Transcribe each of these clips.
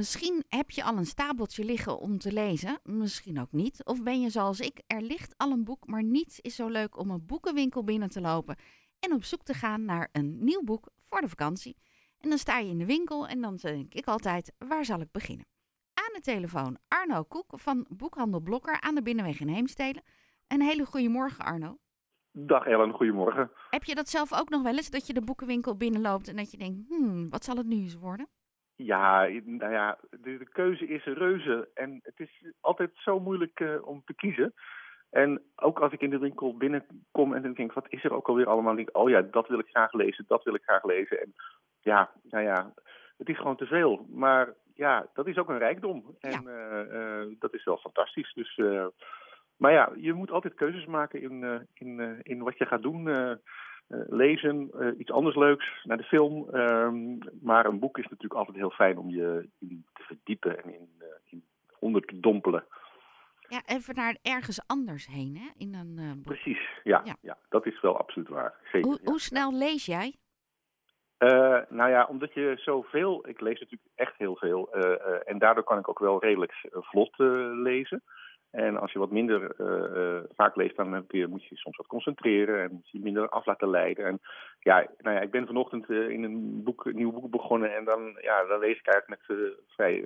Misschien heb je al een stapeltje liggen om te lezen, misschien ook niet. Of ben je zoals ik, er ligt al een boek, maar niets is zo leuk om een boekenwinkel binnen te lopen en op zoek te gaan naar een nieuw boek voor de vakantie. En dan sta je in de winkel en dan denk ik altijd, waar zal ik beginnen? Aan de telefoon Arno Koek van Boekhandel Blokker aan de Binnenweg in Heemstede. Een hele goede morgen Arno. Dag Ellen, goedemorgen. Heb je dat zelf ook nog wel eens, dat je de boekenwinkel binnenloopt en dat je denkt, hmm, wat zal het nu eens worden? Ja, nou ja, de, de keuze is reuze en het is altijd zo moeilijk uh, om te kiezen. En ook als ik in de winkel binnenkom en dan denk, wat is er ook alweer allemaal? denk ik, oh ja, dat wil ik graag lezen, dat wil ik graag lezen. En ja, nou ja, het is gewoon te veel. Maar ja, dat is ook een rijkdom. En ja. uh, uh, dat is wel fantastisch. Dus, uh, maar ja, je moet altijd keuzes maken in, in, in wat je gaat doen. Lezen, iets anders leuks, naar de film. Ehm, maar een boek is natuurlijk altijd heel fijn om je in te verdiepen en in, in onder te dompelen. Ja, even naar ergens anders heen, hè? In een, uh, Precies, ja, ja, ja. dat is wel absoluut waar. Zeker, hoe, ja. hoe snel lees jij? Uh, nou ja, omdat je zoveel... Ik lees natuurlijk echt heel veel. Uh, en daardoor kan ik ook wel redelijk vlot lezen. En als je wat minder vaak leest, dan heb je, moet je soms wat concentreren. En moet je minder af laten leiden. En ja, nou ja, ik ben vanochtend in een, boek, een nieuw boek begonnen. En dan, ja, dan lees ik eigenlijk met vrij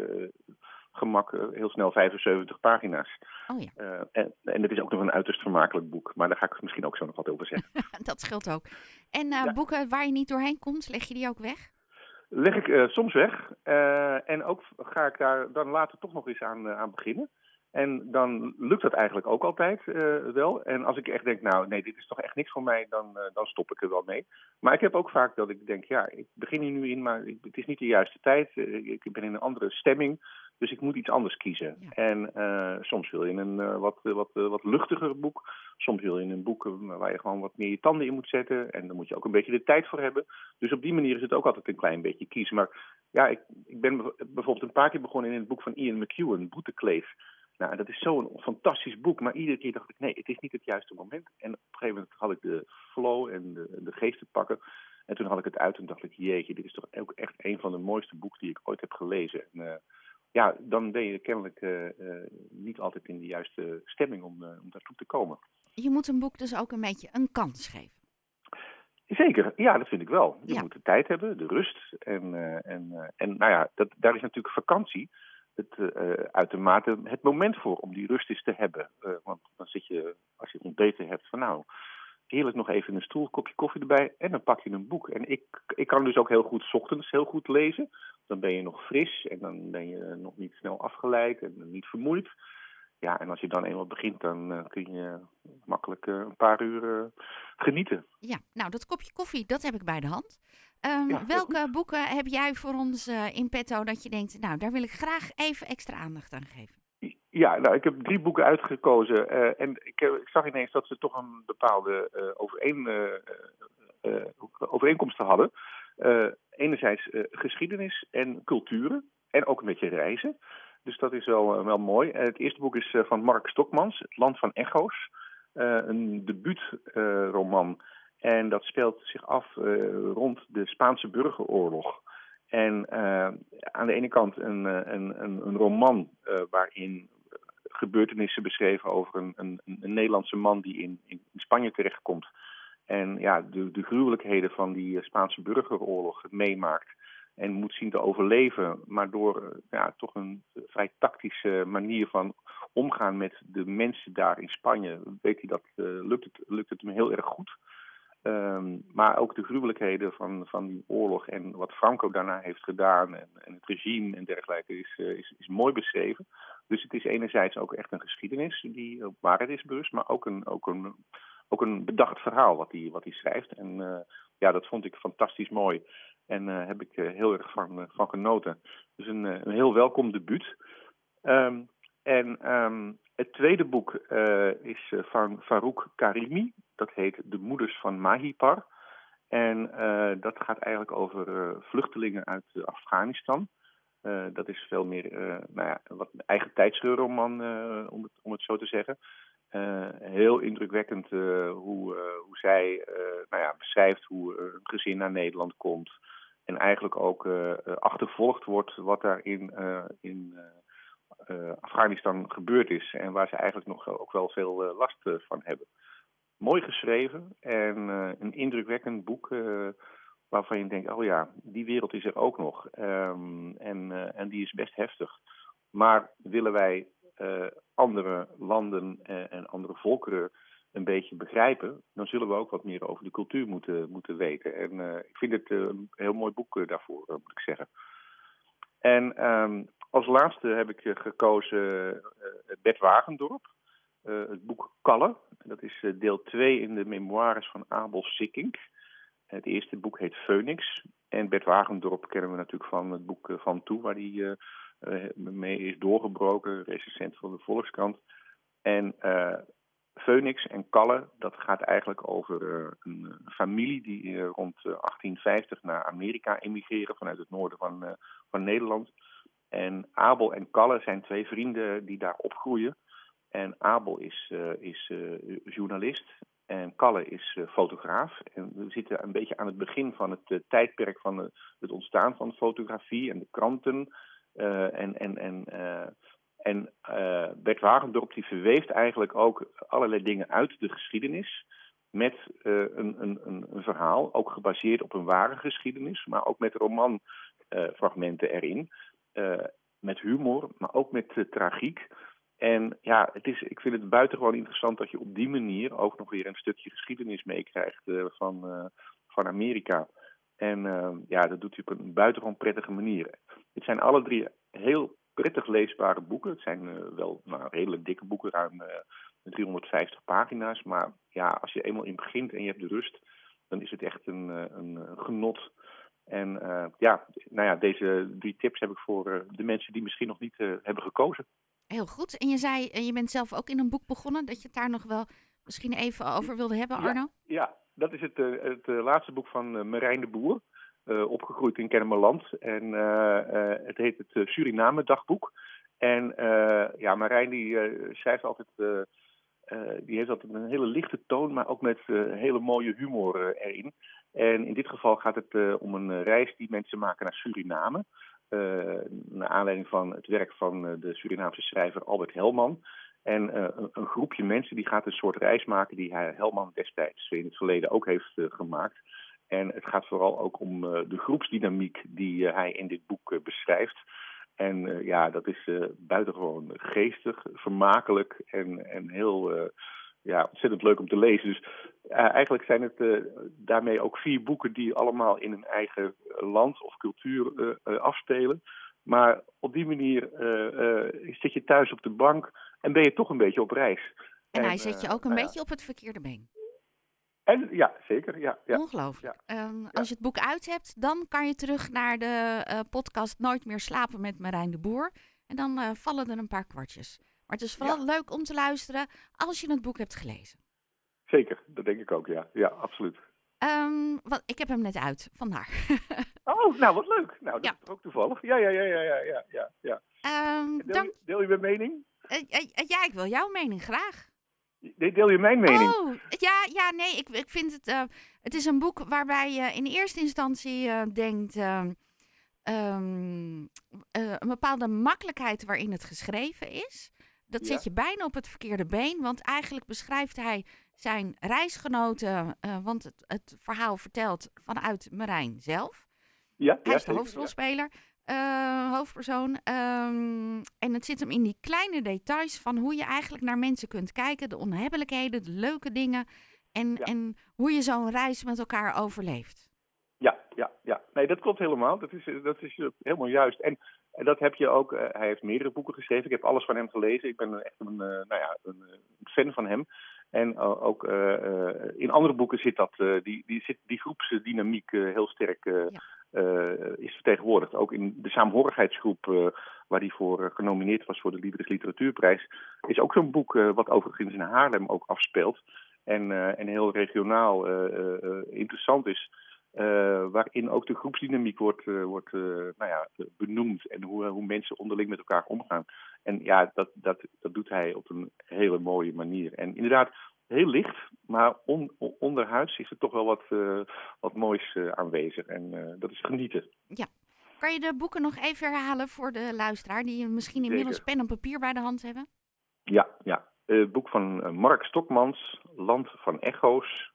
gemak heel snel 75 pagina's. Oh ja. Uh, en, en het is ook nog een uiterst vermakelijk boek. Maar daar ga ik misschien ook zo nog wat over zeggen. dat scheelt ook. En uh, ja. boeken waar je niet doorheen komt, leg je die ook weg? Leg ik uh, soms weg. en ook ga ik daar dan later toch nog eens aan, aan beginnen. En dan lukt dat eigenlijk ook altijd uh, wel. En als ik echt denk, nou nee, dit is toch echt niks voor mij, dan, uh, dan stop ik er wel mee. Maar ik heb ook vaak dat ik denk, ja, ik begin hier nu in, maar ik, het is niet de juiste tijd. Uh, ik ben in een andere stemming, dus ik moet iets anders kiezen. Ja. En soms wil je een wat, wat, wat luchtiger boek. Soms wil je een boek waar je gewoon wat meer je tanden in moet zetten. En dan moet je ook een beetje de tijd voor hebben. Dus op die manier is het ook altijd een klein beetje kiezen. Maar ja, ik, ik ben bijvoorbeeld een paar keer begonnen in het boek van Ian McEwan, Boetekleef. Nou, dat is zo'n fantastisch boek, maar iedere keer dacht ik, nee, het is niet het juiste moment. En op een gegeven moment had ik de flow en de, de geest te pakken. En toen had ik het uit en dacht ik, jeetje, dit is toch ook echt een van de mooiste boeken die ik ooit heb gelezen. En, uh, ja, dan ben je kennelijk uh, uh, niet altijd in de juiste stemming om, om daartoe te komen. Je moet een boek dus ook een beetje een kans geven. Zeker, ja, dat vind ik wel. Je ja. moet de tijd hebben, de rust. En, en, en nou ja, dat, daar is natuurlijk vakantie het, uh, uitermate het moment voor om die rust eens te hebben. Uh, want dan zit je, als je ontbeten hebt, van nou, heerlijk nog even een stoel, kopje koffie erbij en dan pak je een boek. En ik, ik kan dus ook heel goed ochtends heel goed lezen. Dan ben je nog fris en dan ben je nog niet snel afgeleid en niet vermoeid. Ja, en als je dan eenmaal begint, dan uh, kun je makkelijk een paar uur genieten. Ja, nou dat kopje koffie, dat heb ik bij de hand. Um, ja, welke boeken heb jij voor ons uh, in petto dat je denkt, nou, daar wil ik graag even extra aandacht aan geven? Ja, nou, ik heb drie boeken uitgekozen uh, en ik, ik, zag ineens dat ze toch een bepaalde uh, overeen, overeenkomsten hadden. enerzijds geschiedenis en culturen en ook een beetje reizen. Dus dat is wel, wel mooi. het eerste boek is van Mark Stokmans, Het Land van Echo's. een debuutroman en dat speelt zich af uh, rond de Spaanse burgeroorlog. En uh, aan de ene kant een, een, een, een roman waarin gebeurtenissen beschreven over een, een, een Nederlandse man die in, in Spanje terechtkomt. En ja, de, de gruwelijkheden van die Spaanse burgeroorlog meemaakt. En moet zien te overleven, maar door ja, toch een vrij tactische manier van omgaan met de mensen daar in Spanje, weet hij dat, lukt, het, lukt het hem heel erg goed. Um, maar ook de gruwelijkheden van, van die oorlog en wat Franco daarna heeft gedaan en, en het regime en dergelijke is, uh, is, is mooi beschreven. Dus het is enerzijds ook echt een geschiedenis die op waarheid is bewust, maar ook een, ook een, ook een bedacht verhaal wat hij wat hij schrijft. En uh, ja, dat vond ik fantastisch mooi en uh, heb ik heel erg van, van genoten. Dus een, een heel welkom debuut. Um, en um, het tweede boek uh, is van Farouk Karimi. Dat heet De Moeders van Mahipar. En uh, dat gaat eigenlijk over vluchtelingen uit Afghanistan. dat is veel meer nou ja, wat eigen tijdsroman, om, het, om het zo te zeggen. heel indrukwekkend hoe, hoe zij nou ja, beschrijft hoe een gezin naar Nederland komt. En eigenlijk ook achtervolgd wordt wat daar in, in Afghanistan gebeurd is. En waar ze eigenlijk nog ook wel veel last van hebben. Mooi geschreven en een indrukwekkend boek waarvan je denkt, oh ja, die wereld is er ook nog. Ehm, en, en die is best heftig. Maar willen wij andere landen en andere volkeren een beetje begrijpen, dan zullen we ook wat meer over de cultuur moeten, moeten weten. En ik vind het een heel mooi boek daarvoor, moet ik zeggen. En um, als laatste heb ik gekozen Bert Wagendorp, het boek Kalle. Dat is deel 2 in de memoires van Abel Sikkink. Het eerste boek heet Phoenix. En Bert Wagendorp kennen we natuurlijk van het boek Van Toe, waar hij mee is doorgebroken, recensent van de Volkskrant. En uh, Phoenix en Kalle, dat gaat eigenlijk over een familie die rond 1850 naar Amerika emigreren vanuit het noorden van, van Nederland. En Abel en Kalle zijn twee vrienden die daar opgroeien. En Abel is, is journalist en Kalle is fotograaf. En we zitten een beetje aan het begin van het tijdperk van het ontstaan van fotografie en de kranten. En en, en, en Bert Wagendorp die verweeft eigenlijk ook allerlei dingen uit de geschiedenis met een, een, een, verhaal, ook gebaseerd op een ware geschiedenis, maar ook met romanfragmenten erin. Met humor, maar ook met tragiek. En ja, het is, ik vind het buitengewoon interessant dat je op die manier ook nog weer een stukje geschiedenis meekrijgt van, van Amerika. En uh, ja, dat doet hij op een buitengewoon prettige manier. Het zijn alle drie heel prettig leesbare boeken. Het zijn wel nou, redelijk dikke boeken, ruim uh, eh, 350 pagina's. Maar ja, als je eenmaal in begint en je hebt de rust, dan is het echt een, een genot. En ja, nou ja, deze drie tips heb ik voor de mensen die misschien nog niet hebben gekozen. Heel goed. En je zei, je bent zelf ook in een boek begonnen, dat je het daar nog wel misschien even over wilde hebben, Arno? Ja, ja dat is het, het laatste boek van Marijn de Boer. opgegroeid in Kennemerland. En het heet het Suriname dagboek. En ja, Marijn die schrijft altijd... die heeft altijd een hele lichte toon, maar ook met hele mooie humor erin. En in dit geval gaat het om een reis die mensen maken naar Suriname. naar aanleiding van het werk van de Surinaamse schrijver Albert Helman. En een, groepje mensen die gaat een soort reis maken die Helman destijds in het verleden ook heeft gemaakt. En het gaat vooral ook om de groepsdynamiek die hij in dit boek beschrijft. En ja, dat is buitengewoon geestig, vermakelijk en, en heel ja, ontzettend leuk om te lezen. Dus eigenlijk zijn het daarmee ook vier boeken die allemaal in een eigen land of cultuur afspelen. Maar op die manier zit je thuis op de bank en ben je toch een beetje op reis. En, hij zet je ook een nou beetje op het verkeerde been. En, ja, zeker. Ja, ja. Ongelooflijk. Ehm, als je het boek uit hebt, dan kan je terug naar de uh, podcast Nooit meer slapen met Marijn de Boer. En dan uh, vallen er een paar kwartjes. Maar het is vooral leuk om te luisteren als je het boek hebt gelezen. Zeker, dat denk ik ook, ja. Ja, absoluut. Um, wat, ik heb hem net uit, vandaar. oh, nou wat leuk. Nou, dat is ook toevallig. Ja, ja, ja, ja, ja, ja. ja. Um, deel, je, deel je mijn mening? Uh, ja, ik wil jouw mening graag. Deel je mijn mening? Oh, ja, ja nee, ik, ik vind het... Uh, het is een boek waarbij je in eerste instantie uh, denkt... Um, een bepaalde makkelijkheid waarin het geschreven is. Dat ja. zet je bijna op het verkeerde been. Want eigenlijk beschrijft hij zijn reisgenoten... want het, het verhaal vertelt vanuit Marijn zelf. Ja, hij is de hoofdrolspeler. Ja uh, hoofdpersoon. Um, en het zit hem in die kleine details van hoe je eigenlijk naar mensen kunt kijken. De onhebbelijkheden, de leuke dingen. En, ja. en hoe je zo'n reis met elkaar overleeft. Ja, ja, ja. Nee, dat klopt helemaal. Dat is, dat is helemaal juist. En, en dat heb je ook. Uh, hij heeft meerdere boeken geschreven. Ik heb alles van hem gelezen. Ik ben echt een, uh, nou ja, een, een fan van hem. En ook in andere boeken zit dat, die, die, zit die groepsdynamiek heel sterk ja. Uh, is vertegenwoordigd. Ook in de saamhorigheidsgroep uh, waar hij voor uh, genomineerd was voor de Libris Literatuurprijs, is ook zo'n boek wat overigens in Haarlem ook afspeelt en, en heel regionaal interessant is. waarin ook de groepsdynamiek wordt, wordt nou ja, benoemd en hoe, hoe mensen onderling met elkaar omgaan. En ja, dat, dat, dat doet hij op een hele mooie manier. En inderdaad, heel licht, maar on, on- onderhuids is er toch wel wat, eh, wat moois eh, aanwezig. En eh, dat is genieten. Kan je de boeken nog even herhalen voor de luisteraar die misschien inmiddels Zeker. pen en papier bij de hand hebben? Ja, ja. Het boek van Mark Stokmans, Land van Echo's.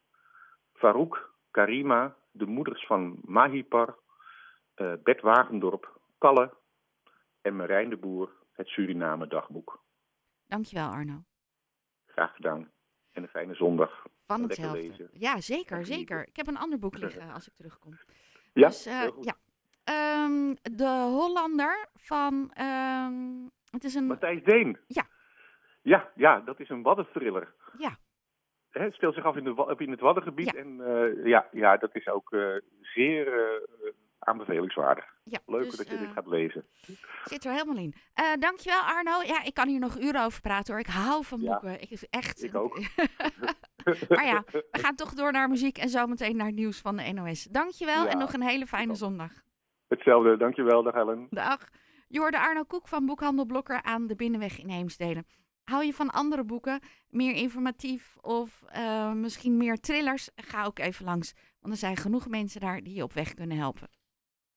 Farouk, Karima, De Moeders van Mahipar. Bert Wagendorp, Kalle en Marijn de Boer, Het Suriname Dagboek. Dankjewel Arno. Graag gedaan. En een fijne zondag. Van hetzelfde. lezen. Ja, zeker, zeker. Ik heb een ander boek liggen als ik terugkom. Ja, dus, eh, ja. Ehm, de Hollander van. ehm, het is een. Matthijs Deen. Ja. Ja, ja, dat is een waddensthriller. Ja. Hè, Het speelt zich af in, de, in het Waddengebied. Ja. En eh, ja, ja, dat is ook eh, zeer eh, aanbevelingswaardig. Ja, Leuk dus, dat je eh, dit gaat lezen. Zit er helemaal in. Eh, dankjewel Arno. Ja, ik kan hier nog uren over praten hoor. Ik hou van Ja, boeken. Ik, echt. ik ook. maar ja, we gaan toch door naar muziek en zometeen naar het nieuws van de NOS. Dankjewel Ja, en nog een hele fijne zondag. Hetzelfde, dankjewel. Dag Helen. Dag. Je hoorde Arno Koek van Boekhandel Blokker aan de Binnenweg in Heemstede. Hou je van andere boeken, meer informatief of eh, misschien meer thrillers? Ga ook even langs, want er zijn genoeg mensen daar die je op weg kunnen helpen.